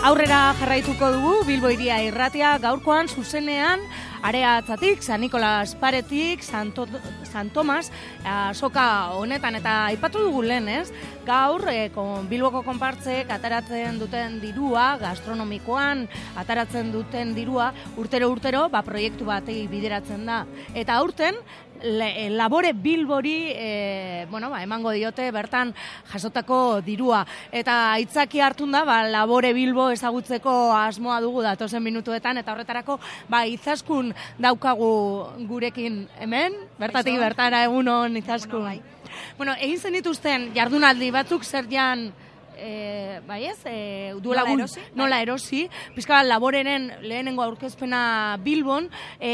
Aurrera jarraituko dugu Bilbo iria irratia gaurkoan zuzenean areatzatik, San Nikolas Paretik, Santo, San Tomas, soka honetan eta aipatu dugu lehen, ez? Gaur, e, kon, Bilboko konpartzek ataratzen duten dirua, gastronomikoan ataratzen duten dirua, urtero-urtero, ba, proiektu batei bideratzen da. Eta aurten, le, eh, labore bilbori e, bueno, ba, emango diote bertan jasotako dirua. Eta aitzaki hartun da, ba, labore bilbo ezagutzeko asmoa dugu datozen minutuetan, eta horretarako ba, izaskun daukagu gurekin hemen, bertatik bertara egunon izaskun. Bueno, bai. bueno, egin zen dituzten jardunaldi batzuk zer jan e, bai ez, e, duela nola erosi, nola bai. erosi pizka laboreren lehenengo aurkezpena Bilbon, e,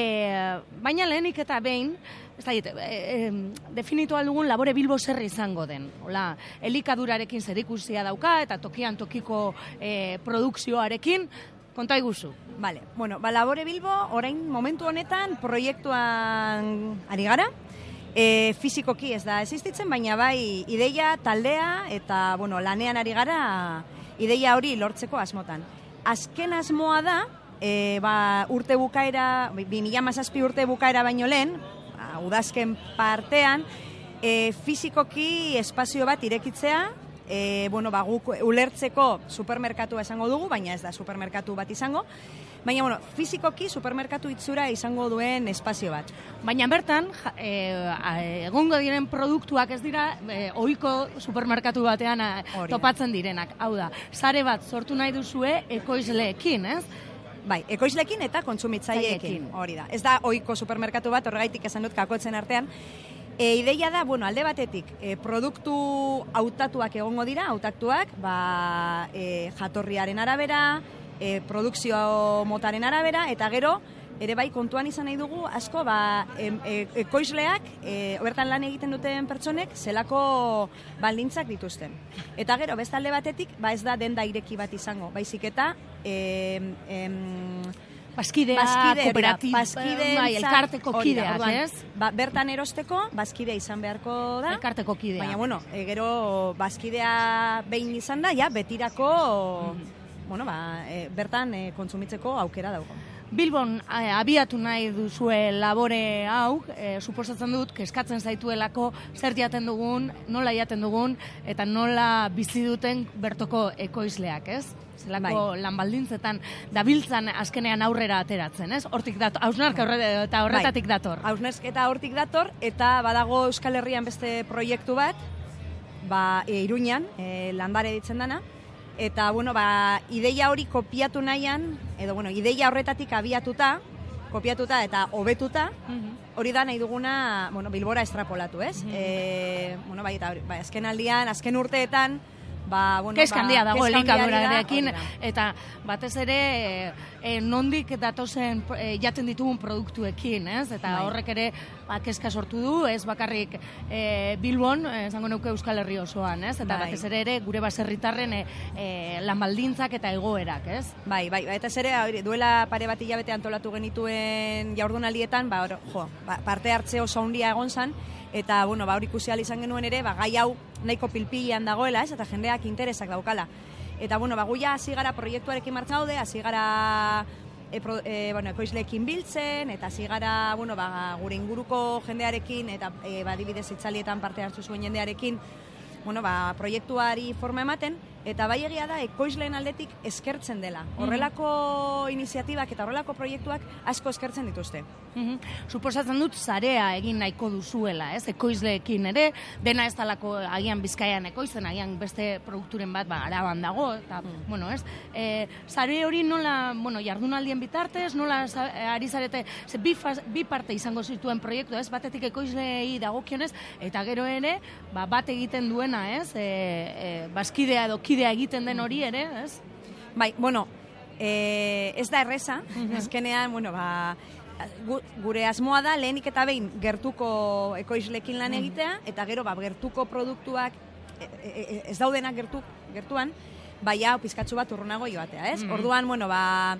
baina lehenik eta behin, ez da, e, definitu aldugun labore Bilbo zer izango den. Hola, elikadurarekin zer dauka eta tokian tokiko e, produkzioarekin, konta iguzu. Vale, bueno, ba, labore Bilbo, orain momentu honetan proiektuan ari gara, e, fizikoki ez da existitzen, baina bai ideia, taldea eta bueno, lanean ari gara ideia hori lortzeko asmotan. Azken asmoa da, e, ba, urte bukaera, bi mila mazazpi urte bukaera baino lehen, udazken partean, e, fizikoki espazio bat irekitzea, e, bueno, ba, guk ulertzeko supermerkatu esango dugu, baina ez da supermerkatu bat izango, baina, bueno, fizikoki supermerkatu itzura izango duen espazio bat. Baina bertan, e, egongo diren produktuak ez dira, e, ohiko supermerkatu batean topatzen direnak. Hau da, sare bat sortu nahi duzue ekoizleekin, ez? Bai, ekoizlekin eta kontsumitzaileekin. Hori da. Ez da ohiko supermerkatu bat, horregaitik esan dut kakotzen artean, E, ideia da, bueno, alde batetik, e, produktu hautatuak egongo dira, hautatuak, ba, e, jatorriaren arabera, e, produkzio motaren arabera, eta gero, ere bai kontuan izan nahi dugu, asko, ba, e, e, ekoizleak, e, bertan lan egiten duten pertsonek, zelako baldintzak dituzten. Eta gero, bestalde batetik, ba ez da denda ireki bat izango, baizik eta... E, Baskidea, kooperatiba, bai, elkarteko kideak, ez? Ba, bertan erosteko, baskidea izan beharko da. Elkarteko kidea. Baina, bueno, e, gero, baskidea behin izan da, ja, betirako, mm. bueno, ba, e, bertan e, kontsumitzeko aukera dago. Bilbon eh, abiatu nahi duzue labore hau, eh, suposatzen dut, keskatzen zaituelako zer jaten dugun, nola jaten dugun, eta nola bizi duten bertoko ekoizleak, ez? Zelako bai. lanbaldintzetan dabiltzan azkenean aurrera ateratzen, ez? Hortik dator, hausnarka bai. eta horretatik bai. dator. eta hortik dator, eta badago Euskal Herrian beste proiektu bat, ba, e, Iruñan, e, landare ditzen dana, eta bueno, ba, ideia hori kopiatu nahian, edo bueno, ideia horretatik abiatuta, kopiatuta eta hobetuta, mhm. hori da nahi duguna, bueno, Bilbora estrapolatu, ez? Mm -hmm. bueno, bai, eta bai, azken aldian, azken urteetan, ba, bueno, keskandia ba, dago elikadurarekin eta batez ere e, nondik datozen e, jaten ditugun produktuekin, ez? Eta bai. horrek ere ba, keska sortu du, ez bakarrik e, Bilbon, esango nuke Euskal Herri osoan, ez? Eta bai. batez ere ere gure baserritarren e, e, lanbaldintzak eta egoerak, ez? Bai, bai, eta ez ere duela pare bat hilabete antolatu genituen jaurdunaldietan, ba, jo, ba, parte hartze oso handia egon zan, eta bueno, ba hori ikusi izan genuen ere, ba gai hau nahiko pilpilean dagoela, ez? Eta jendeak interesak daukala. Eta bueno, ba guia hasi gara proiektuarekin daude, hasi gara e, pro, e, bueno, ekoizleekin biltzen eta hasi gara, bueno, ba, gure inguruko jendearekin eta e, ba adibidez itzalietan parte hartu zuen jendearekin, bueno, ba, proiektuari forma ematen eta bai egia da ekoizleen aldetik eskertzen dela. Mhm. Horrelako iniziatibak eta horrelako proiektuak asko eskertzen dituzte. Mm Suposatzen dut zarea egin nahiko duzuela, ez? Ekoizleekin ere, dena ez talako agian bizkaian ekoizten, agian beste produkturen bat ba, araban dago, eta, mm. bueno, ez? E, zare hori nola, bueno, jardunaldien bitartez, nola ari zarete, ze, bi, bi parte izango zituen proiektu, ez? Batetik ekoizleei dagokionez, eta gero ere, ba, bat egiten duena, ez? E, e, bazkidea edo kidea egiten den hori ere, ez? Bai, bueno, e, ez da erresa, mm azkenean, bueno, ba, gure asmoa da lehenik eta behin gertuko ekoizlekin lan mm. egitea eta gero ba, gertuko produktuak e, e, e, ez daudenak gertu, gertuan bai hau pizkatzu bat urrunago joatea, ez? Mm. Orduan, bueno, ba,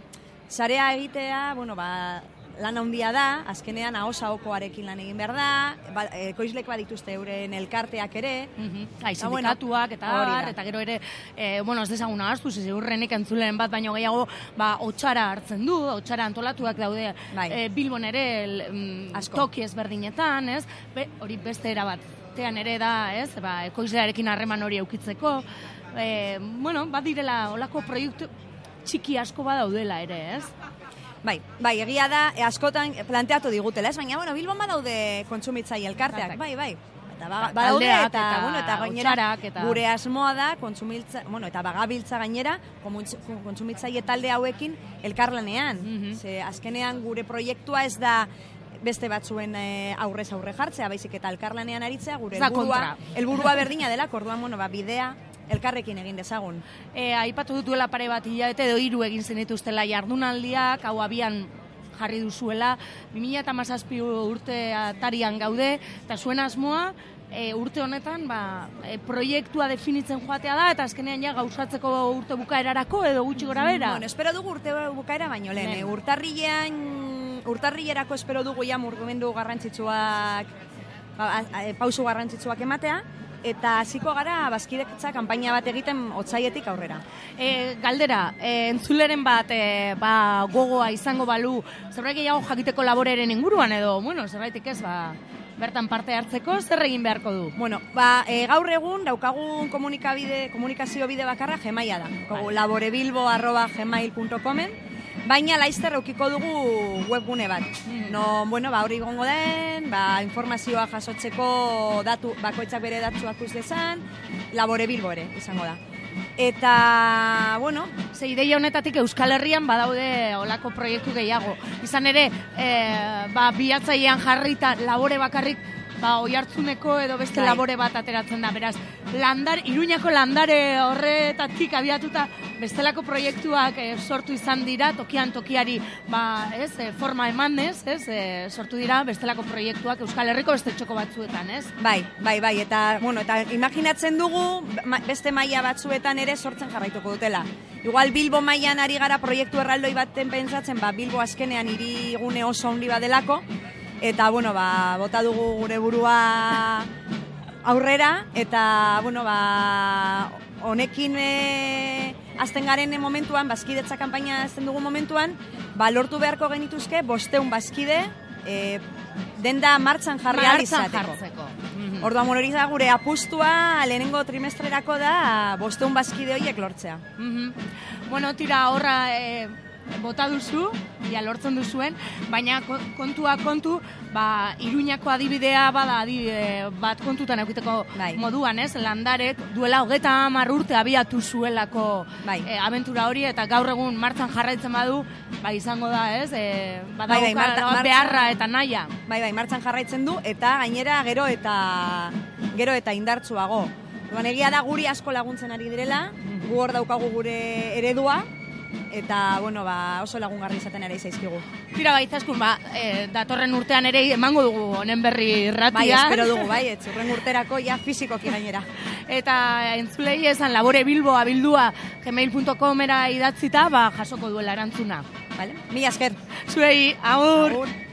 sarea egitea, bueno, ba, lan handia da, azkenean ahosa okoarekin lan egin behar da, ba, ekoizlek badituzte euren elkarteak ere. Mhm. Bai, Eta, bueno, sindikatuak eta bar, eta gero ere, e, bueno, ez dezagun ahaztu, ze urrenik entzulen bat, baino gehiago, ba, otxara hartzen du, otxara antolatuak daude, Bai. e, Bilbon ere, mm, toki ezberdinetan, ez? Be, hori beste era bat, tean ere da, ez? Ba, ekoizlearekin harreman hori eukitzeko, e, bueno, bat direla, olako proiektu txiki asko badaudela ere, ez? Bai, bai, egia da, e, askotan planteatu digutela, ez? Baina, bueno, Bilbon badaude kontsumitzaile elkarteak, bai, bai. Eta ba, Ba, badaude, eta, eta bueno, eta gainera, eta- gure asmoa da, kontsumiltza, bueno, eta bagabiltza gainera, kontsumitzaile talde hauekin elkarlanean. Mhm. Ze, azkenean gure proiektua ez da beste batzuen e, aurrez aurre jartzea, baizik eta elkarlanean aritzea, gure helburua, helburua berdina dela, orduan, bueno, ba, bidea elkarrekin egin dezagun. E, aipatu dut duela pare bat hilabete edo hiru egin zenituztela jardunaldiak, hau abian jarri duzuela, 2017 urte atarian gaude, eta zuen asmoa, e, urte honetan, ba, e, proiektua definitzen joatea da, eta azkenean ja gauzatzeko urte bukaerarako edo gutxi gora bera. Bueno, espero dugu urte bukaera baino lehen. Eh, Urtarrilean, urtarrilerako espero dugu ja murgumendu garrantzitsuak, ba, a- a- pausu garrantzitsuak ematea, eta hasiko gara bazkidetza kanpaina bat egiten otzaietik aurrera. E, galdera, e, entzuleren bat e, ba, gogoa izango balu, zerbait gehiago jakiteko laboreren inguruan edo, bueno, zerbaitik ez, ba, bertan parte hartzeko, zer egin beharko du? Bueno, ba, e, gaur egun daukagun komunikabide, komunikazio bide bakarra gemaila da. Daukagu laborebilbo.gmail.comen Baina laizter eukiko dugu webgune bat. Mm. No, bueno, ba, hori gongo den, ba, informazioa jasotzeko datu, bakoitzak bere datuak uz dezan, labore bilbo ere, izango da. Eta, bueno, Ze ideia honetatik Euskal Herrian badaude olako proiektu gehiago. Izan ere, e, ba, bilatzailean jarrita labore bakarrik ba, oi hartzuneko edo beste Bai. labore bat ateratzen da. Beraz, landar, iruñako landare horretatik abiatuta bestelako proiektuak e, sortu izan dira, tokian tokiari ba, ez, e, forma emanez, ez, e, sortu dira bestelako proiektuak Euskal Herriko beste txoko batzuetan, ez? bai, bai, bai, eta, bueno, eta imaginatzen dugu beste maila batzuetan ere sortzen jarraituko dutela. Igual Bilbo mailan ari gara proiektu erraldoi baten pentsatzen, ba, Bilbo azkenean hirigune oso handi badelako, eta, bueno, ba, bota dugu gure burua aurrera, eta, bueno, ba, honekin e, azten garen momentuan, bazkidetza kanpaina azten dugu momentuan, ba, lortu beharko genituzke, bosteun bazkide, e, denda martxan jarri Martxan jartzeko. Mhm. Orduan, hori da gure apustua lehenengo trimestrerako da bosteun bazkide horiek lortzea. Mhm. Bueno, tira horra e, bota duzu, ja lortzen duzuen, baina ko- kontua kontu, ba, iruñako adibidea bada adibide bat kontutan eukiteko Bai. moduan, ez? Landarek duela hogeta hamar urte abiatu zuelako Bai. e, abentura hori, eta gaur egun martzan jarraitzen badu, ba, izango da, ez? E, Bai, bai, badauka marta- beharra eta naia. Bai, bai, martxan jarraitzen du eta gainera gero eta gero eta indartsuago. Orduan egia da guri asko laguntzen ari direla, gu hor daukagu gure eredua eta bueno, ba, oso lagungarri izaten ere zaizkigu. Tira baitzaskun, ba, e, datorren urtean ere emango dugu honen berri irratian. Bai, espero dugu, bai, ez urren urterako ja fizikoki gainera. Eta entzulei esan labore bilboa bildua gmail.comera idatzita, ba, jasoko duela erantzuna. Vale? Mila esker. Zuei, agur! Agur.